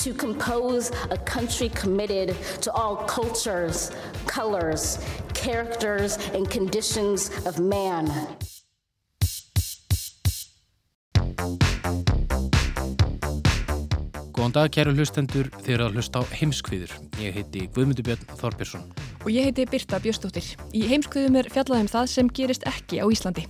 To compose a country committed to all cultures, colors, characters, and conditions of man. Góðan dag, kæru hlustendur, þið eru að hlusta á heimskviður. Ég heiti Guðmundur Björn Þorpirsson. Og ég heiti Birta Björstóttir. Í heimskviðum er fjallaðum það sem gerist ekki á Íslandi.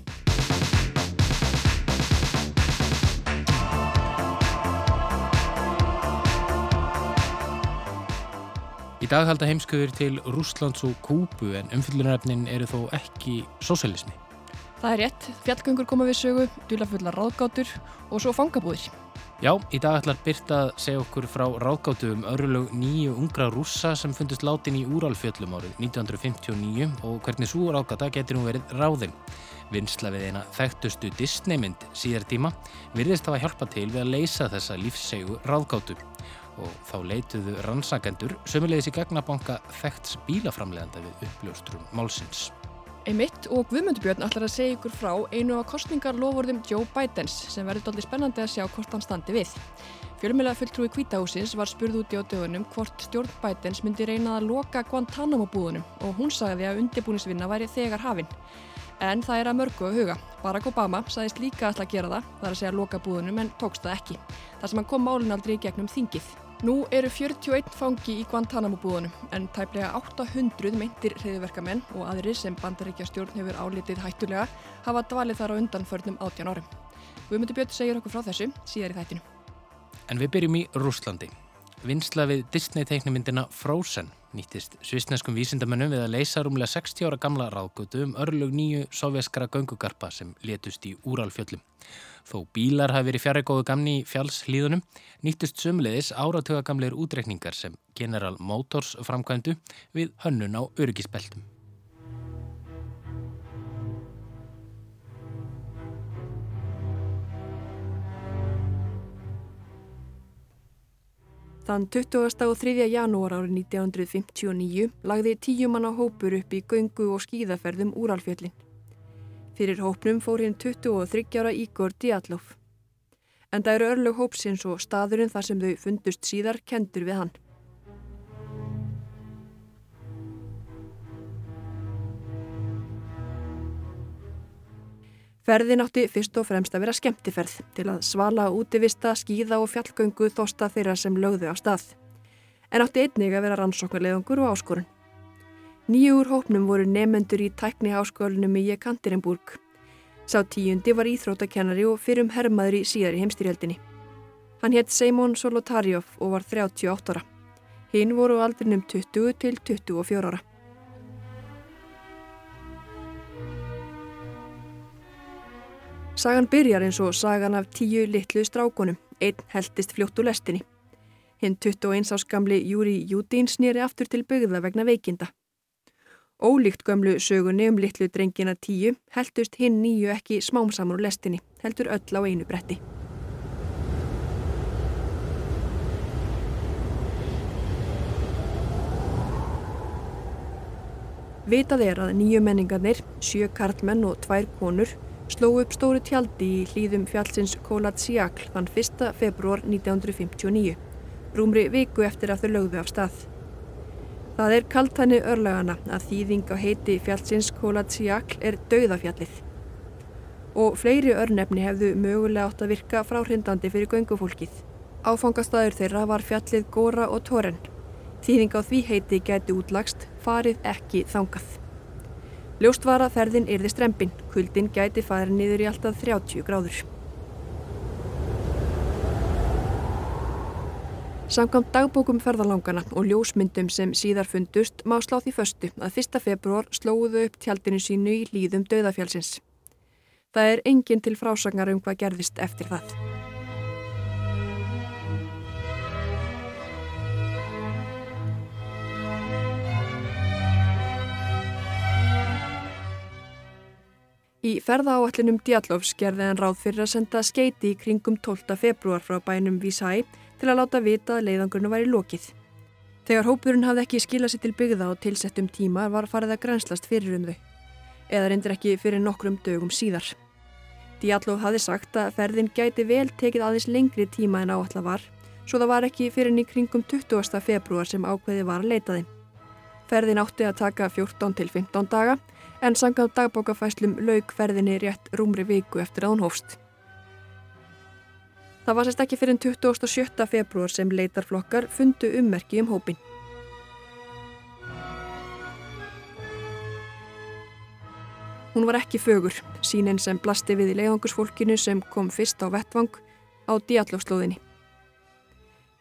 Í dag halda heimskviður til Rúslands og Kúbu en umfyllunarefnin eru þó ekki sósælismi. Það er rétt, fjallgöngur koma við sögu, dulafullar ráðgátur og svo fangabúðir. Já, í dag ætlar Birta að segja okkur frá ráðgáttu um örlug nýju ungra rússa sem fundist látin í Úralfjöllum árið 1959 og hvernig svo ráðgáta getur nú verið ráðinn. Vinsla við eina þekktustu Disneymynd síðar tíma virðist hafa hjálpa til við að leysa þessa lífssegu ráðgáttu og þá leituðu rannsakendur sömulegis í gagnabanka þekkts bílaframleganda við uppljóstrum málsins. Einmitt og Guðmundubjörn ætlar að segja ykkur frá einu af kostningarlofurðum Joe Bidens sem verður doldið spennandi að sjá hvort hann standi við. Fjölmjöla fulltrúi kvítahúsins var spurð út í á dögunum hvort stjórn Bidens myndi reynað að loka Guantanamo búðunum og hún sagði að undirbúningsvinna væri þegar hafinn. En það er að mörgu að huga. Barack Obama sagðist líka alltaf að gera það, er að segja að loka búðunum en tókst það ekki. Þar sem hann kom málun aldrei í gegnum þingið. Nú eru 41 fangi í Guantanamo búðunum en tæplega 800 meintir hriðverkamenn og aðrir sem bandaríkja stjórn hefur álitið hættulega hafa dvalið þar á undanförnum 18 árum. Guðmundur Björn segir okkur frá þessu síðar í þættinu. En við byrjum í Rúslandi. Vinsla við Disney-teiknumyndina Frozen nýttist svisneskum vísindamennum við að leysa rúmlega 60 ára gamla ráðgötu um örlug nýju sovjaskara göngugarpa sem letust í Úralfjöllum. Þó bílar hafi verið fjari góðu gamni í fjallslíðunum, nýttust sömulegis áratuga gamleir útrekningar sem General Motors framkvæmdu við hönnun á öryggisbeltum. Þann 20. og 3. janúar árið 1959 lagði tíumanna hópur upp í göngu og skíðaferðum Úralfjöllin. Fyrir hópnum fór hinn 23 ára Ígor Diatlov. En það eru örlög hópsins og staðurinn þar sem þau fundust síðar kendur við hann. Ferðin átti fyrst og fremst að vera skemmtiferð til að svala útivista, skíða og fjallgöngu þósta þeirra sem lögðu á stað. En átti einnig að vera rannsóknarleðungur og áskorun. Nýjur hópnum voru nefendur í tækni háskólinum í Jekantirinburg. Sá tíundi var íþróttakennari og fyrrum herrmaður í síðari heimstyrjaldinni. Hann hétt Seimón Solotarjov og var 38 ára. Hinn voru aldrinum 20 til 24 ára. Sagan byrjar eins og sagan af tíu litlu strákonum, einn heldist fljótt úr lestinni. Hinn 21 ás gamli Júri Júdín snýri aftur til byggða vegna veikinda. Ólíkt gömlu sögunni um litlu drengina tíu heldust hinn nýju ekki smámsamur úr lestinni, heldur öll á einu bretti. Vitað er að nýju menningarnir, sjö karlmenn og tvær konur sló upp stóru tjaldi í hlýðum fjallsins Kolatsiakl þann 1. februar 1959, rúmri viku eftir að þau lögðu af stað. Það er kaltæni örlagana að þýðing á heiti fjallsins Kolatsiakl er dauðafjallið. Og fleiri örnefni hefðu mögulega átt að virka fráhrindandi fyrir göngufólkið. Áfangastæður þeirra var fjallið Góra og Tóren. Þýðing á því heiti gæti útlagst, farið ekki þangað. Ljóst var að ferðin yrði strempin, kuldin gæti farið niður í alltaf 30 gráður. Samkvæmt dagbókum ferðalangana og ljósmyndum sem síðar fundust má slá því föstu að 1. februar slóðu upp tjaldinu sínu í líðum döðafjálsins. Það er enginn til frásagnar um hvað gerðist eftir það. Í ferðaáallinum Djallovs gerði hann ráð fyrir að senda skeiti í kringum 12. februar frá bænum Vísæi til að láta vita að leiðangurinn var í lokið. Þegar hópurinn hafði ekki skilað sér til byggða á tilsettum tíma var farið að grænslast fyrir um þau. Eða reyndir ekki fyrir nokkrum dögum síðar. Djallov hafði sagt að ferðin gæti vel tekið aðeins lengri tíma en áallar var, svo það var ekki fyrir í kringum 20. februar sem ákveði var að leita þeim. Ferðin átti að taka 14 til 15 daga en sangað dagbókafæslum laug ferðinni rétt rúmri viku eftir að hún hófst. Það var sérst ekki fyrir 27. februar sem leitarflokkar fundu ummerki um hópin. Hún var ekki fögur, sínin sem blasti við í leiðangursfólkinu sem kom fyrst á vettvang á diallófslóðinni.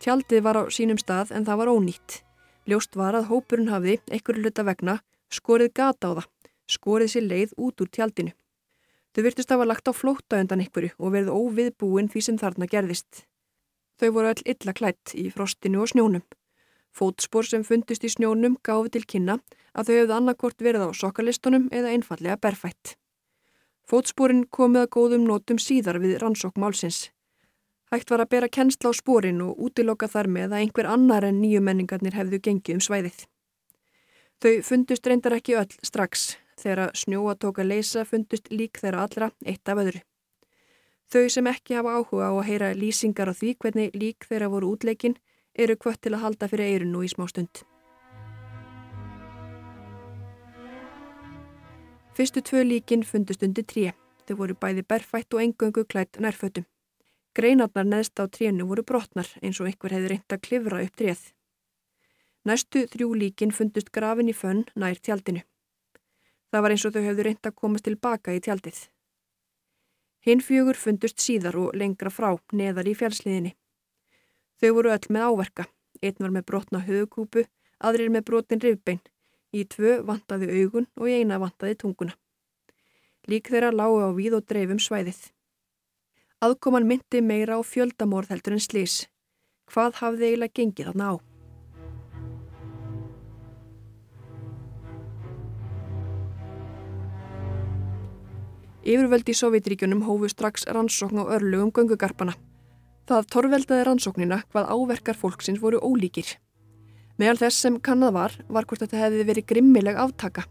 Tjaldið var á sínum stað en það var ónýtt. Ljóst var að hópurinn hafði, einhverju luta vegna, skorið gata á það skorið sér leið út úr tjaldinu. Þau virtust var lagt á flótta undan ykkur og verið óviðbúin því sem þarna gerðist. Þau voru all illa klætt í frostinu og snjónum. Fótspor sem fundist í snjónum gáfi til kynna að þau hefðu annarkort verið á sokkalistunum eða einfallega berfætt. Fótsporin komið að góðum nótum síðar við rannsók málsins. Hægt var að bera kennsla á sporin og útiloka þar með að einhver annar en nýju menningarnir hefðu gengið um svæðið. Þau fundust reyndar ekki öll strax Þegar snjóa tók að leysa fundust lík þeirra allra eitt af öðru. Þau sem ekki hafa áhuga á að heyra lýsingar á því hvernig lík þeirra voru útleikin eru kvött til að halda fyrir eirinu í smá stund. Fyrstu tvö líkin fundust undir tré. Þau voru bæði berfætt og engöngu klætt nærfötum. Greinarnar neðst á trénu voru brotnar eins og einhver hefði reynt að klifra upp tréð. Næstu þrjú líkin fundust grafin í fönn nær tjaldinu. Það var eins og þau hefðu reynd að komast tilbaka í tjaldið. Hinn fjögur fundust síðar og lengra frá, neðar í fjálsliðinni. Þau voru öll með áverka. Einn var með brotna högukúpu, aðrir með brotin rifbein. Í tvö vantaði augun og í eina vantaði tunguna. Lík þeirra lágu á víð og dreifum svæðið. Aðkoman myndi meira á fjöldamórð heldur en slís. Hvað hafði eiginlega gengið þarna á? Yfirvöldi í Sovjetríkjunum hófu strax rannsókn á örlugum göngugarpana. Það torveldaði rannsóknina hvað áverkar fólksins voru ólíkir. Meðal þess sem kannad var, var hvort þetta hefði verið grimmileg aftaka.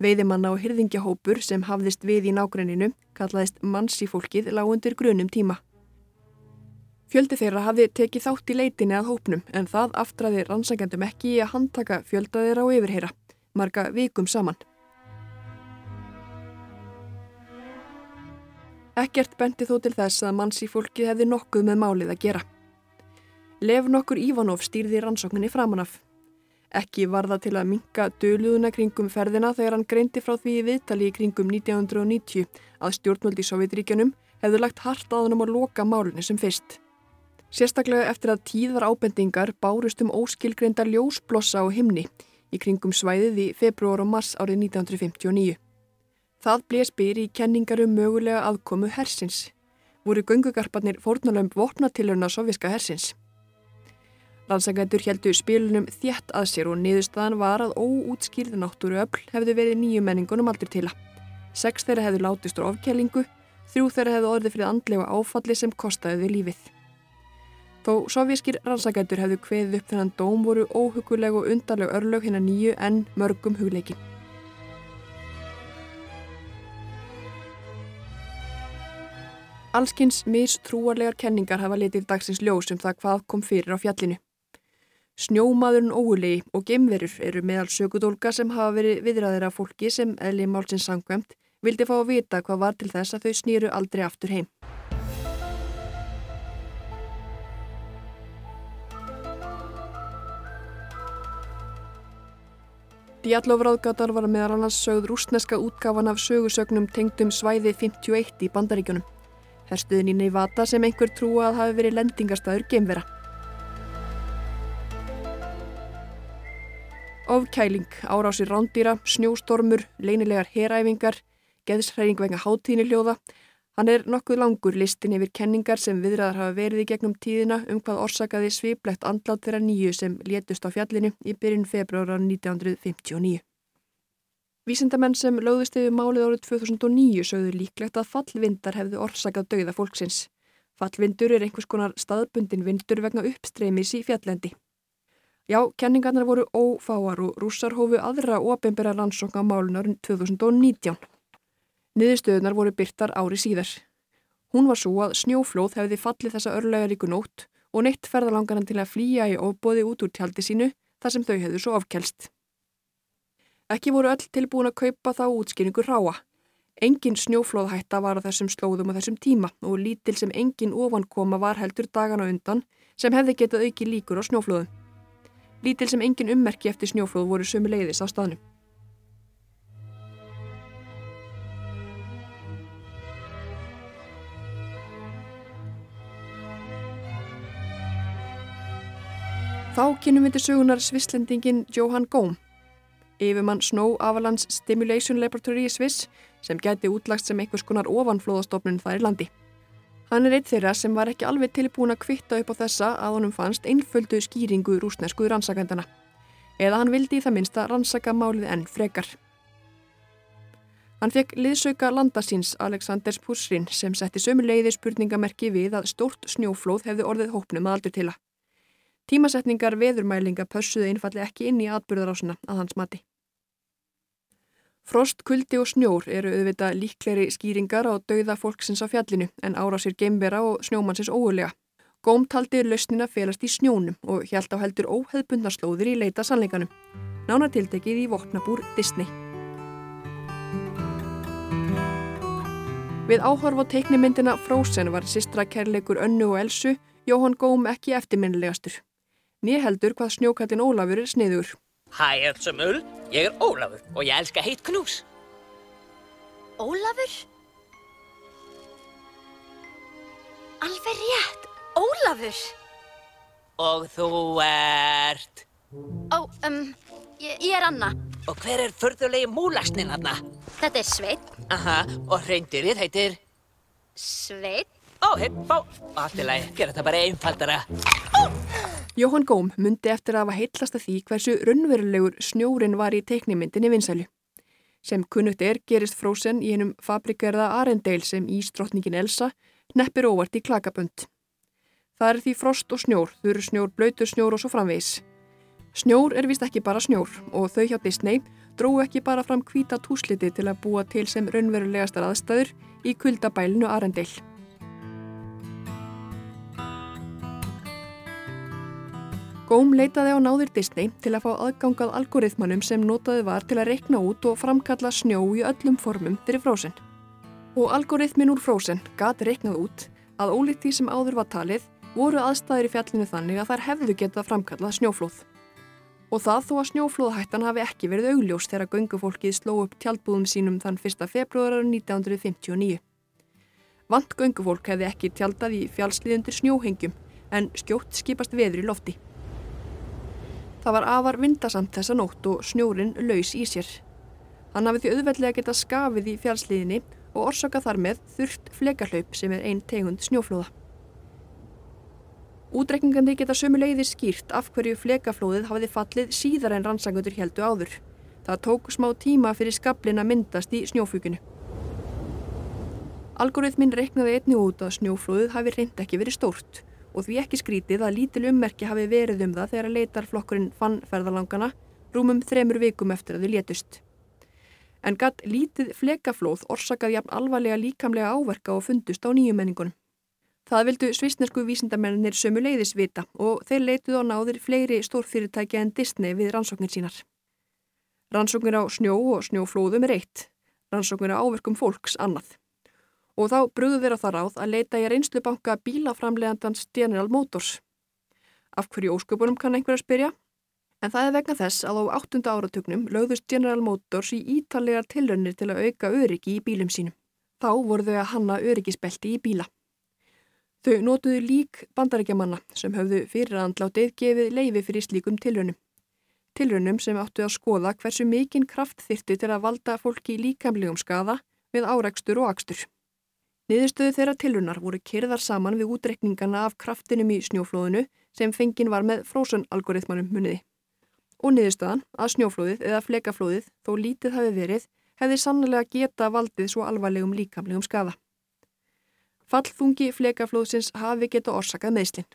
Veiðimanna og hyrðingjahópur sem hafðist við í nágrenninu, kallaðist mannsífólkið, lág undir grunum tíma. Fjöldi þeirra hafði tekið þátt í leitinni að hópnum en það aftraði rannsækjandum ekki í að handtaka fjölda þeirra á yfirheyra, marga vikum saman. Ekkert benti þó til þess að manns í fólki hefði nokkuð með málið að gera. Lev nokkur Ívanov stýrði rannsókninni framanaf. Ekki var það til að minka döluðuna kringum ferðina þegar hann greindi frá því viðtali í kringum 1990 að stjórnvöldi í Sovjetríkjanum hefðu lagt hart að hann um að loka málunni sem fyrst. Sérstaklega eftir að tíðar ábendingar bárust um óskilgreinda ljósblossa á himni í kringum svæðið í februar og mars árið 1959. Það blés byr í kenningar um mögulega aðkomu hersins. Voru gungugarparnir fórnalömb vopnatilurna soviska hersins. Landsangætur heldu spilunum þjætt að sér og niðurstaðan var að óútskýrði náttúru öll hefðu verið nýju menningunum aldrei til að. Seks þeirra hefðu látist á ofkjælingu, þrjú þeirra hefðu orðið fyrir andlega áfalli sem kostaði við lífið. Þó sovískir rannsakætur hefðu kveðið upp þennan dóm voru óhuguleg og undarleg örlög hérna nýju en mörgum hugleikin. Allskins mistrúarlegar kenningar hafa litið dagsins ljós um það hvað kom fyrir á fjallinu. Snjómaðurinn óulegi og gemverur eru meðal sökudólka sem hafa verið viðræðir af fólki sem eðli málsins sangvæmt vildi fá að vita hvað var til þess að þau snýru aldrei aftur heim. Djallofráðgátar var meðal annars sögð rúsneska útgáfan af sögusögnum tengdum svæði 51 í bandaríkjunum herstuðin í Nevada sem einhver trúa að hafi verið lendingarstaður gemvera. Ofkæling, árásir rándýra, snjóstormur, leinilegar heræfingar, geðsræring venga hátíðni hljóða. Hann er nokkuð langur listin yfir kenningar sem viðræðar hafa verið í gegnum tíðina um hvað orsakaði sviplegt andlátt þeirra nýju sem létust á fjallinu í byrjun februara 1959. Vísindamenn sem lögðist yfir málið árið 2009 sögðu líklegt að fallvindar hefðu orsakað dauða fólksins. Fallvindur er einhvers konar staðbundin vindur vegna uppstreymis í fjallendi. Já, kenningarnar voru ófáar og rússar hófu aðra ofinbæra rannsókn á málunarinn 2019. Niðurstöðunar voru byrtar ári síðar. Hún var svo að snjóflóð hefði fallið þessa örlega ríku nótt og neitt ferðalangaran til að flýja í ofbóði út úr tjaldi sínu þar sem þau hefðu svo afkelst. Ekki voru öll tilbúin að kaupa þá útskýringu ráa. Engin snjóflóðhætta var á þessum slóðum á þessum tíma og lítil sem engin ofankoma var heldur dagana undan sem hefði getað auki líkur á snjóflóðum. Lítil sem engin ummerki eftir snjóflóð voru sömu leiðis á staðnum. Þá kynum við til sögunar svisslendingin Johan Góm yfirmann Snow Avalanche Stimulation Laboratory í Sviss sem gæti útlagst sem einhvers konar ofanflóðastofnun þar í landi. Hann er eitt þeirra sem var ekki alveg tilbúin að kvitta upp á þessa að honum fannst einföldu skýringu rúsnesku rannsakendana. Eða hann vildi í það minnsta rannsaka málið enn frekar. Hann fekk liðsauka landasins Aleksandrs Pursrin sem setti sömu leiði spurningamerki við að stórt snjóflóð hefði orðið hópnum að aldur til að. Tímasetningar veðurmælinga pössuði einfalli ekki inn í atbyrðarásuna að hans mati. Frost, kuldi og snjór eru auðvitað líkleri skýringar á dauða fólksins á fjallinu en árásir geimbera og snjómannsins óulega. Góm taldi lausnina felast í snjónum og hjælt á heldur óheðbundnarslóðir í leita sannleikanum. Nánartiltekið í vopnabúr Disney. Við áhorf á teiknimyndina Frozen var sistra kærleikur Önnu og Elsu Jóhann Góm ekki eftirminnilegastur. Nýja heldur hvað snjókallin Ólafur er sniður. Hæ, öllsum ull, ég er Ólafur og ég elska heitt knús. Ólafur? Alveg rétt, Ólafur. Og þú ert... Ó, um, ég, ég er Anna. Og hver er förðulegi múlagsnin hann? Þetta er Sveit. Aha, og hreindirinn heitir... Sveit. Ó, hepp, á, allt í lagi, gera þetta bara einfaldara. Jóhann Góm myndi eftir að hafa heitlast að því hversu raunverulegur snjórin var í teiknimyndinni vinsælu. Sem kunnugt er gerist Frozen í hennum fabrikerða Arendale sem ístrottningin Elsa neppir óvart í klakabönd. Það er því frost og snjór, þurru snjór, blöytur snjór og svo framvegis. Snjór er vist ekki bara snjór og þau hjá Disney dróðu ekki bara fram hvita túsliti til að búa til sem raunverulegastar aðstæður í kuldabælinu Arendale. Góm leitaði á náðir Disney til að fá aðgangað algoritmanum sem notaði var til að reikna út og framkalla snjó í öllum formum fyrir Frozen. Og algoritmin úr Frozen gati reiknað út að ólíkt því sem áður var talið voru aðstæðir í fjallinu þannig að þær hefðu getað framkallað snjóflóð. Og það þó að snjóflóðhættan hafi ekki verið augljós þegar göngufólkið sló upp tjaldbúðum sínum þann 1. februarar 1959. Vant göngufólk hefði ekki tjaldað í fjallsliðundir snjóhengjum en skjótt skipast veður í lofti. Það var afar vindasamt þessa nótt og snjórin laus í sér. Hann hafi því auðveldlega geta skafið í fjálsliðinni og orsaka þar með þurft flekarhlaup sem er einn tegund snjóflóða. Útreikningandi geta sömu leiðir skýrt af hverju flekaflóðið hafiði fallið síðar en rannsangundur heldu áður. Það tók smá tíma fyrir skablin að myndast í snjófuginu. Algoritmin reiknaði einni út að snjóflóðið hafi reynd ekki verið stórt og því ekki skrítið að lítil ummerki hafi verið um það þegar leitarflokkurinn fann ferðalangana rúmum þremur vikum eftir að þau létust. En gatt lítið flekaflóð orsakaði jafn alvarlega líkamlega áverka og fundust á nýjumenningunum. Það vildu svisnesku vísindamennir sömu leiðis vita og þeir leituð á náðir fleiri stórfyrirtækja en Disney við rannsóknir sínar. Rannsóknir á snjó og snjóflóðum er eitt, rannsóknir á áverkum fólks annað og þá brúðu þeirra það ráð að leita í reynslubanka bílaframlegandans General Motors. Af hverju ósköpunum kann einhver að spyrja? En það er vegna þess að á áttunda áratugnum lögðust General Motors í ítalegar tilrönnir til að auka öryggi í bílum sínum. Þá voru þau að hanna öryggisbelti í bíla. Þau nótuðu lík bandarækjamanna sem höfðu fyrirandlátið gefið leifi fyrir slíkum tilrönnum. Tilrönnum sem áttu að skoða hversu mikinn kraft þyrtu til að valda fólki líkamlegum skada við áreikstur og akstur. Niðurstöðu þeirra tilunar voru kyrðar saman við útrekningana af kraftinum í snjóflóðinu sem fengin var með Frozen-algoritmanum muniði. og niðurstöðan að snjóflóðið eða flekaflóðið þó lítið hafi verið hefði sannlega geta valdið svo alvarlegum líkamlegum skada. Fallþungi flekaflóðsins hafi geta orsakað meðslinn.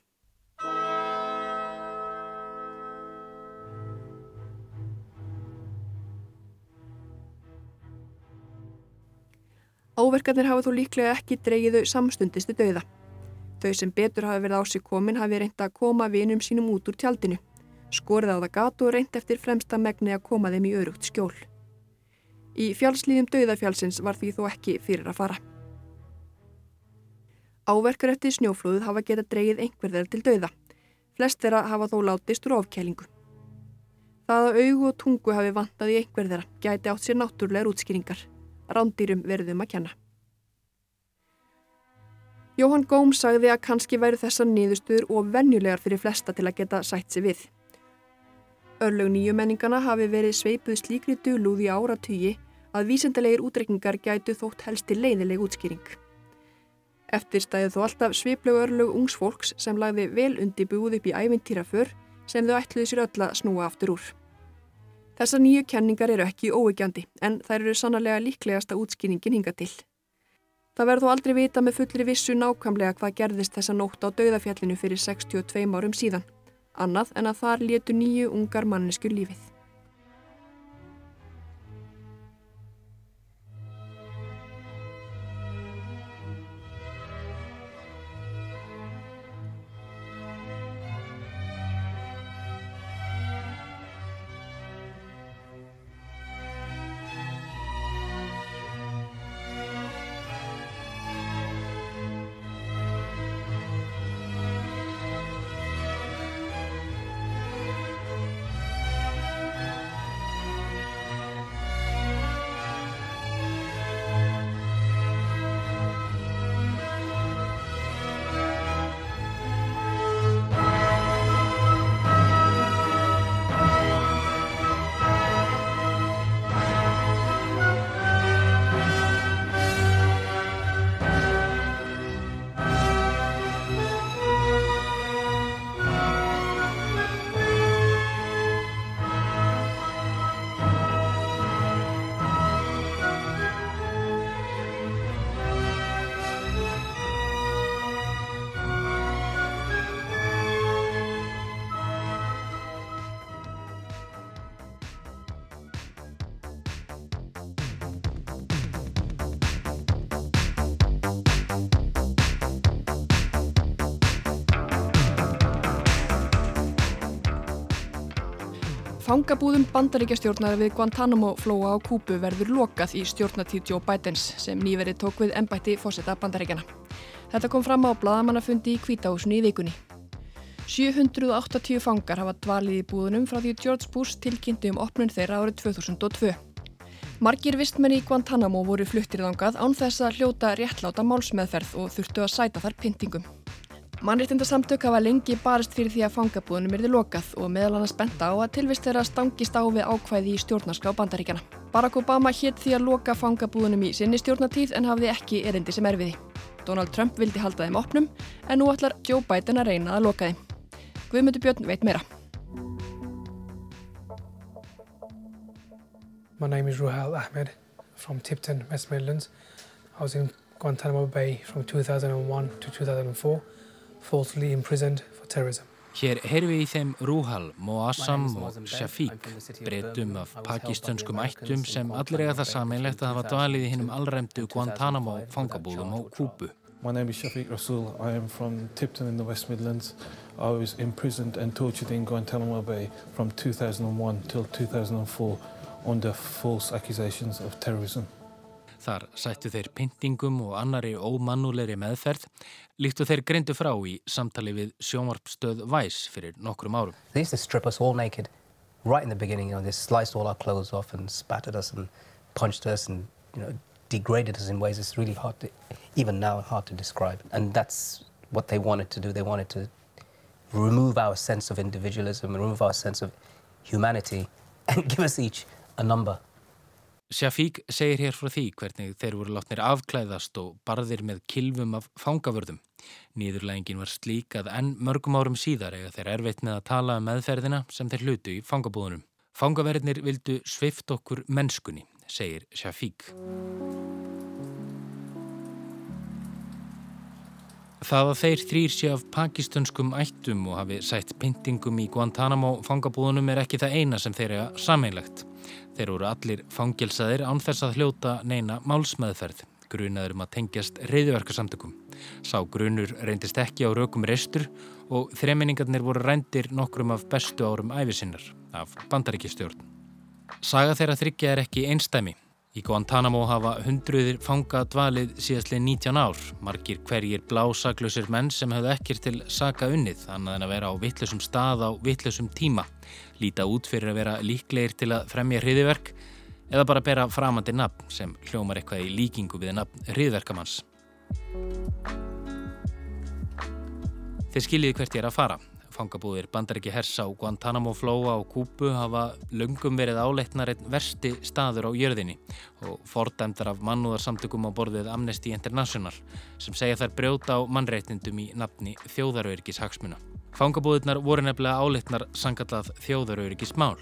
Áverkarnir hafa þó líklega ekki dreigið þau samstundistu dauða. Þau sem betur hafi verið á sig komin hafi reynd að koma vinum sínum út úr tjaldinu, skorið á það gatu og reynd eftir fremsta megni að koma þeim í örugt skjól. Í fjálslíðum dauðafjálsins var því þó ekki fyrir að fara. Áverkar eftir snjóflóðuð hafa getað dreigið einhverðar til dauða. Flest þeirra hafa þó látist úr ofkælingu. Það að augu og tungu hafi vantað í einhverðara gæti átt sér náttúrlegar útskýringar rándýrum verðum að kenna. Jóhann Góm sagði að kannski væri þessar niðurstuður og venjulegar fyrir flesta til að geta sætt sig við. Örlög nýju menningana hafi verið sveipuð slíkri dölúð í áratugi að vísendalegir útrekningar gætu þótt helst til leiðileg útskýring. Eftir stæði þó alltaf sveiplegu örlög ungs fólks sem lagði vel undi búið upp í ævintýraför sem þau ætluði sér öll að snúa aftur úr. Þessar nýju kenningar eru ekki óegjandi en þær eru sannarlega líklegasta útskýringin hinga til. Það verður þó aldrei vita með fullri vissu nákvæmlega hvað gerðist þessa nótt á dauðafjallinu fyrir 62 árum síðan, annað en að þar létu nýju ungar manneskur lífið. Fangabúðum bandaríkjastjórnar við Guantanamo flóa á Kúbu verður lokað í stjórnatíð Joe Bidens sem nýverið tók við ennbætti fósetta bandaríkjana. Þetta kom fram á bladamannafundi í kvítahúsinu í vikunni. 780 fangar hafa dvalið í búðunum frá því George Bush tilkynnti um opnun þeirra árið 2002. Margir vistmenni í Guantanamo voru fluttir þangað án þess að hljóta réttláta málsmeðferð og þurftu að sæta þar pyntingum. Mannréttindasamtök hafa lengi barist fyrir því að fangabúðunum erði lokað og meðal annars benda á að tilvist þeirra stangist á við ákvæði í stjórnarská bandaríkjana. Barack Obama hétt því að loka fangabúðunum í sinni stjórnatíð en hafði ekki erindi sem erfiði. Donald Trump vildi halda þeim opnum en nú ætlar Joe Biden að reyna að loka þeim. Guðmundur Björn veit meira. My name is Ruhal Ahmed from Tipton, West Midlands. I was in Guantanamo Bay from 2001 to 2004 falsely imprisoned for terrorism. Hér heyrðum við í þeim Rúhal, Moassam og Shafiq, breytum af pakistanskum ættum sem allir eiga það sameinlegt að hafa dvalið í hinnum allræmdu Guantanamo fangabúðum á Kúbu. My name is Shafiq Rasul. I am from Tipton in the West Midlands. I was imprisoned and tortured in Guantanamo Bay from 2001 till 2004 under false accusations of terrorism. Þar sættu þeir pyntingum og annari ómannulegri meðferð líkt og þeir greindu frá í samtali við sjónvarpstöð Væs fyrir nokkrum árum. They used to strip us all naked right in the beginning, you know, they sliced all our clothes off and spattered us and punched us and, you know, degraded us in ways it's really hard to, even now, hard to describe. And that's what they wanted to do. They wanted to remove our sense of individualism, remove our sense of humanity and give us each a number. Shafík segir hér frá því hvernig þeir voru látnir afklæðast og barðir með kilvum af fangavörðum. Nýðurlægingin var slík að enn mörgum árum síðar eiga þeir erfitt með að tala um meðferðina sem þeir hlutu í fangabúðunum. Fangaverðinir vildu svift okkur mennskunni, segir Shafík. Það að þeir þrýr sé af pakistanskum ættum og hafi sætt pyntingum í Guantanamo fangabúðunum er ekki það eina sem þeir eiga sameinlegt. Þeir eru allir fangelsaðir án þess að hljóta neina málsmeðferð, grunaður um að tengjast reyðverkasamtökum. Sá grunur reyndist ekki á rökum restur og þreminningarnir voru reyndir nokkrum af bestu árum æfisinnar af bandaríkistjórn. Saga þeirra þryggja er ekki einstæmi. Í Guantanamo hafa hundruðir fanga dvalið síðastlega 19 ár, margir hverjir blásaklausir menn sem höfðu ekkir til saka unnið, annað en að vera á vittlusum stað á vittlusum tíma, líta út fyrir að vera líklegir til að fremja hriðiverk eða bara bera framandi nafn sem hljómar eitthvað í líkingu við nafn hriðverkamanns. Þeir skiljiði hvert ég er að fara. Fangabúðir bandaríki hersa á Guantanamo flóa og Kúpu hafa löngum verið áleitnar einn versti staður á jörðinni og fordæmdar af mannúðarsamtökum á borðið Amnesty International sem segja þær brjóta á mannreitnindum í nafni þjóðaröyrkis hagsmuna. Fangabúðirnar voru nefnilega áleitnar sangallað þjóðaröyrkis mál.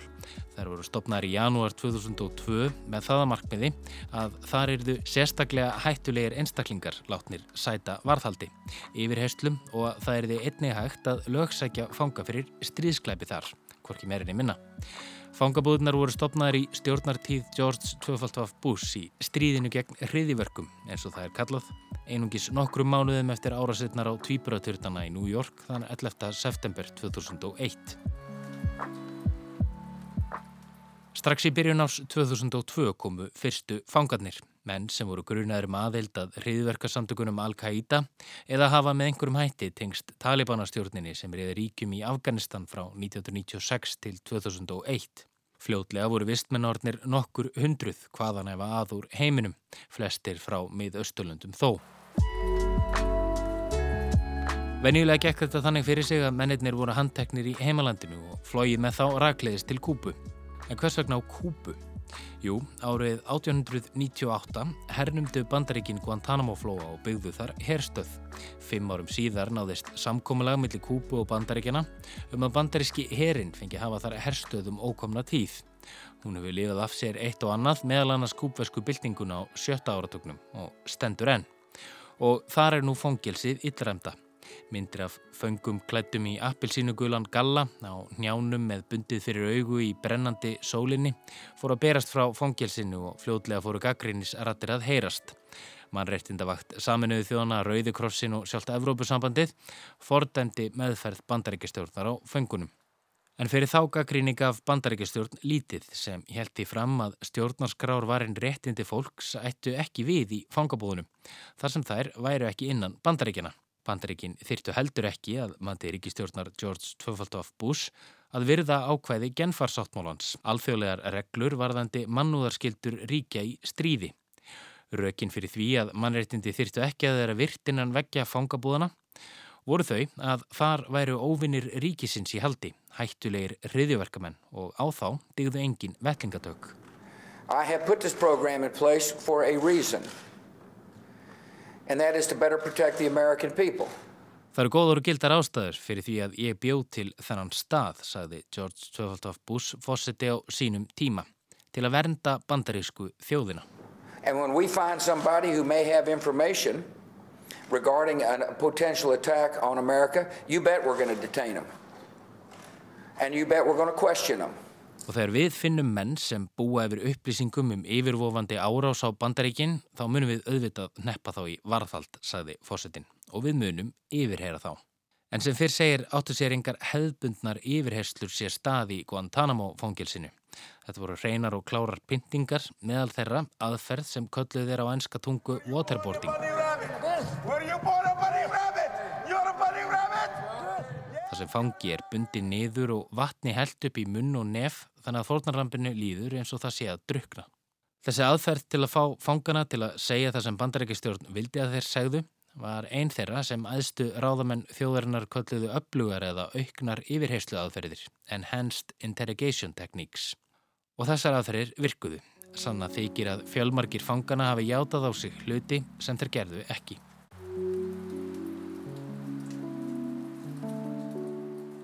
Þær voru stopnaðar í janúar 2002 með það að markmiði að þar eruðu sérstaklega hættulegir einstaklingar látnir sæta varðhaldi yfir heslum og að það eruði einnig hægt að lögsækja fanga fyrir stríðsklæpi þar, hvorki meirinni minna. Fangabúðunar voru stopnaðar í stjórnartíð George II. Bush í stríðinu gegn hriðiverkum eins og það er kallað einungis nokkrum mánuðum eftir árasetnar á Tvíburaturnana í New York þann 11. september 2001. Strax í byrjun árs 2002 komu fyrstu fangarnir, menn sem voru grunaður um aðeild að hriðverkarsamtökunum Al-Qaida eða hafa með einhverjum hætti tengst Talibanastjórninni sem reyði ríkjum í Afganistan frá 1996 til 2001. Fljótlega voru vistmennornir nokkur hundruð hvaðan efa aður heiminum, flestir frá miðaustulundum þó. Venjulega gekk þetta þannig fyrir sig að mennirnir voru handteknir í heimalandinu og flóið með þá rakleiðist til Kúbu. En hvers vegna á Kúbu? Jú, árið 1898 hernumdu bandaríkin Guantanamo flóa og byggðu þar herstöð. Fimm árum síðar náðist samkómulag millir Kúbu og bandaríkina um að bandaríski herin fengi hafa þar herstöðum ókomna tíð. Hún hefur lifað af sér eitt og annað meðal annars kúbversku byltingun á sjötta áratögnum og stendur enn. Og þar er nú fangilsið yllræmda. Myndir af föngum klættum í appilsínugulan galla á njánum með bundið fyrir augu í brennandi sólinni fóru að berast frá fangilsinu og fljóðlega fóru gaggrínisrattir að heyrast. Mannreittindavakt saminuði þjóðana Rauðikrossin og sjálft Evrópusambandið fordæmdi meðferð bandaríkistjórnar á föngunum. En fyrir þá gaggríni gaf bandaríkistjórn lítið sem held í fram að stjórnarskrár varinn réttindi fólks ættu ekki við í fangabúðunum þar sem þær væru ekki innan bandaríkina. Bandaríkin þyrtu heldur ekki að mandi ríkistjórnar George II. Bush að virða ákvæði genfarsáttmálans, alþjóðlegar reglur varðandi mannúðarskildur ríkja í stríði. Rökin fyrir því að mannréttindi þyrtu ekki að þeirra virtinnan veggja fangabúðana voru þau að þar væru óvinnir ríkisins í haldi, hættulegir hriðjöverkamenn og á þá digðu engin vellingatök. I have put this program in place for a reason and that is to better protect the American people. Það eru góður og gildar ástæður fyrir því að ég bjóð til þennan stað, sagði George W. Bush fórseti á sínum tíma, til að vernda bandarísku þjóðina. And when we find somebody who may have information regarding a potential attack on America, you bet we're going to detain them. And you bet we're going to question them. Og þegar við finnum menn sem búa yfir upplýsingum um yfirvofandi árás á bandaríkinn, þá munum við auðvitað neppa þá í varðhald, sagði fósettin, og við munum yfirheyra þá. En sem fyrr segir áttu sér engar hefðbundnar yfirherslur sér stað í Guantanamo fóngilsinu. Þetta voru hreinar og klárar pyntingar meðal þeirra aðferð sem kölluð þeirra á enska tungu waterboarding. Sem fangi er bundi niður og vatni held upp í munn og nef þannig að fórnarrampinu líður eins og það sé að drukna. Þessi aðferð til að fá fangana til að segja það sem bandarækistjórn vildi að þeir segðu var einn þeirra sem aðstu ráðamenn þjóðarinnar kölluðu upplugar eða auknar yfirheyslu aðferðir, Enhanced Interrogation Techniques. Og þessar aðferðir virkuðu. sanna þykir að fjölmarkir fangana hafi játað á sig hluti sem þeir gerðu ekki.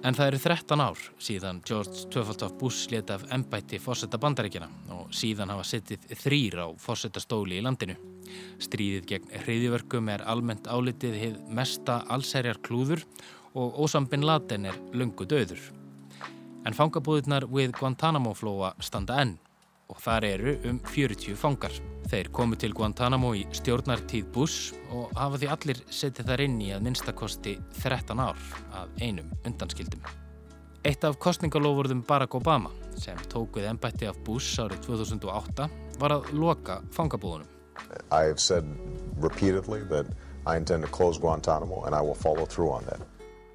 En það eru 13 ár síðan George Tjöfaldóf Bush leti af ennbætti fórsetta bandaríkjana og síðan hafa sittið þrýr á fórsetta stóli í landinu. Stríðið gegn hriðjverkum er almennt álitið hið mesta allsærjar klúður og Osam Bin Laden er lungu döður. En fangabúðirnar við Guantanamo flóa standa enn og þar eru um 40 fangar. Þeir komu til Guantanamo í stjórnartíð Bush og hafa því allir setið þar inn í að minnstakosti 13 ár af einum undanskildum. Eitt af kostningalofurðum Barack Obama sem tók við ennbætti af Bush árið 2008 var að loka fangabúðunum. I have said repeatedly that I intend to close Guantanamo and I will follow through on that.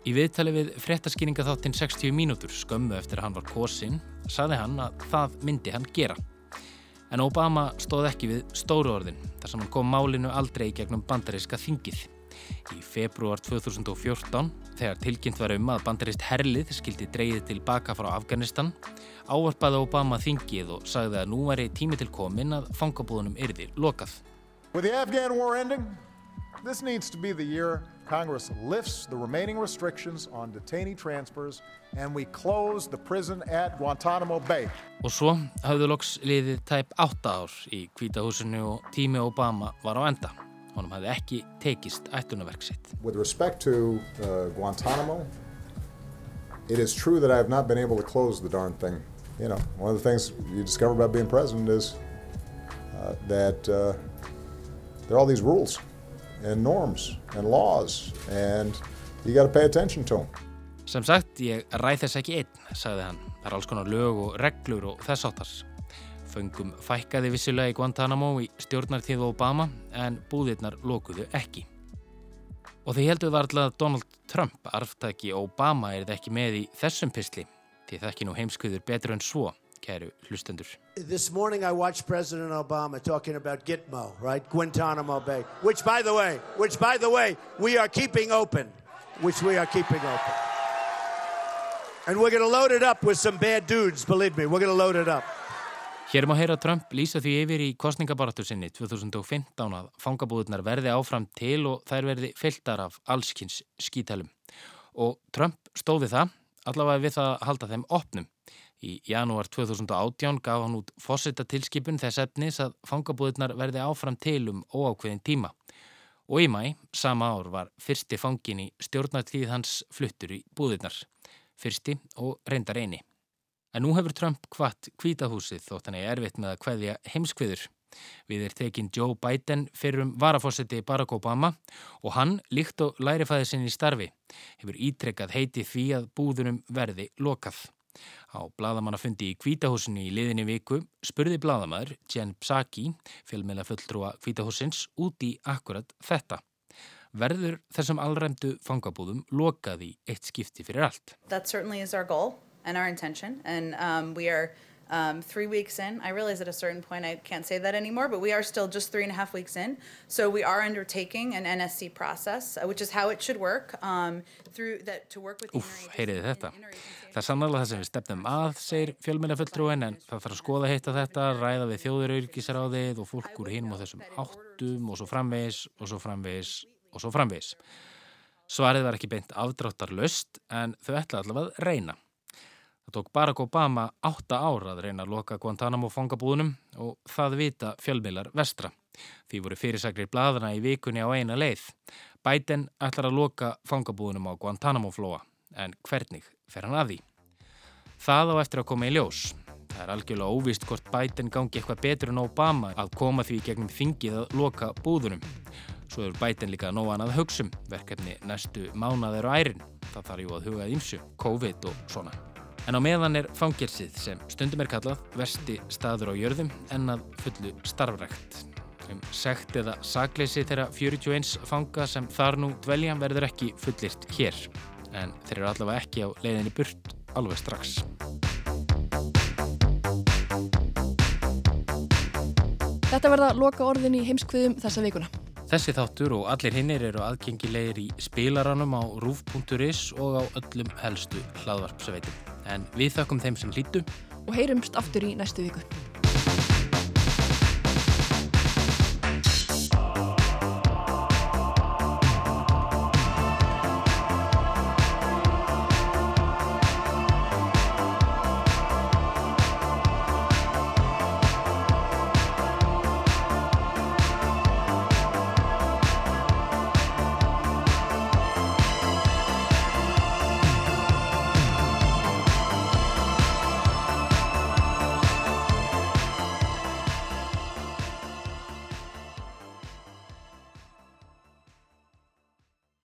Í viðtali við fréttaskýringa þáttinn 60 mínútur skömmu eftir að hann var kosin, saði hann að það myndi hann gera. En Obama stóð ekki við stóru orðin þar sem hann kom málinu aldrei í gegnum bandaríska þingið. Í februar 2014, þegar tilkynnt var um að bandaríst herlið skildi dreyið tilbaka frá Afganistan, ávarpaði Obama þingið og sagði að nú væri tími til komin að fangabúðunum yrði lokað. This needs to be the year Congress lifts the remaining restrictions on detainee transfers and we close the prison at Guantanamo Bay. Og svo hafðu loks liðið tæp 8 ár í kvítahúsinu og tími Obama var á enda. Honum hafði ekki tekist sitt. With respect to uh, Guantanamo, it is true that I have not been able to close the darn thing. You know, one of the things you discover about being president is uh, that uh, there are all these rules and norms and laws and you got to pay attention to them. Sem sagt, ég ræð þess ekki einn, sagði hann. Það er alls konar lög og reglur og þess áttars. Föngum fækkaði vissilega í Guantanamo í stjórnartíð Obama en búðirnar lókuðu ekki. Og því heldur alltaf að Donald Trump arftaki Obama er það ekki með í þessum pysli því það ekki nú heimskuður betur en svo, kæru hlustendur. This morning I watched President Obama talking about Gitmo, right? Guantanamo Bay, which by the way, which by the way, we are keeping open, which we are keeping open. And we're going to load it up with some bad dudes, believe me, we're going to load it up. Hér má heyra Trump lýsa því yfir í kostningabaratu sinni 2015 að fangabúðunar verði áfram til og þær verði fylltar af allskynns skítalum. Og Trump stóði það, allavega við það að halda þeim opnum. Í janúar 2018 gaf hann út fósita tilskipun þess efnis að fangabúðunar verði áfram til um óákveðin tíma. Og í mæ, sama ár, var fyrsti fangin í stjórnartíð hans fluttur í búðunar. Fyrsti og reyndar eini. En nú hefur Trump hvart kvítahúsið þótt hann er erfitt með að hveðja heimskviður. Við er tekin Joe Biden fyrir um varafósiti Barack Obama og hann, líkt og lærifæði sinni í starfi, hefur ítrekkað heiti því að búðunum verði lokað. Á bladamannafundi í kvítahúsinu í liðinni viku spurði bladamæður Jen Psaki, fjölmjöla fulltrúa kvítahúsins, út í akkurat þetta. Verður þessum allræmdu fangabúðum lokað í eitt skipti fyrir allt? That certainly is our goal. and our intention. Um, three weeks in. I realize at a certain point I can't say that anymore, but we are still just three and a half weeks in. So we are undertaking an NSC process, uh, which is how it should work. Um, through that to work with. Úf, heyriði þetta. Það er sannlega það sem við stefnum að, segir fjölmjölafulltrúin, en það þarf að skoða heitt að þetta, ræða við þjóðurauðgisráðið og fólk úr hinum og þessum áttum og svo framvegis og svo framvegis og svo framvegis. Svarið var ekki beint afdráttarlöst, en þau ætla allavega að reyna. Það tók Barack Obama átta ára að reyna að loka Guantanamo fangabúðunum og það vita fjölmiðlar vestra. Því voru fyrirsakrir bladana í vikunni á eina leið. Biden ætlar að loka fangabúðunum á Guantanamo flóa, en hvernig fer hann að því? Það á eftir að koma í ljós. Það er algjörlega óvist hvort Biden gangi eitthvað betur en Obama að koma því gegnum þingið að loka búðunum. Svo er Biden líka nógan að hugsum, verkefni næstu mánaður og ærin. Það þarf jú að hugað ímsu, COVID og svona. En á meðan er fangirsið sem stundum er kallað versti staður á jörðum en að fullu starfrækt. Um sekt eða sakleysi þeirra 41 fanga sem þar nú dvelja verður ekki fullirt hér. En þeir eru allavega ekki á leiðinni burt alveg strax. Þetta verða loka orðin í heimskviðum þessa vikuna. Þessi þáttur og allir hinnir eru aðgengilegir í spilaranum á rúf.is og á öllum helstu hlaðvarpsveitum en við þakkum þeim sem hlýtu og heyrumst aftur í næstu viku.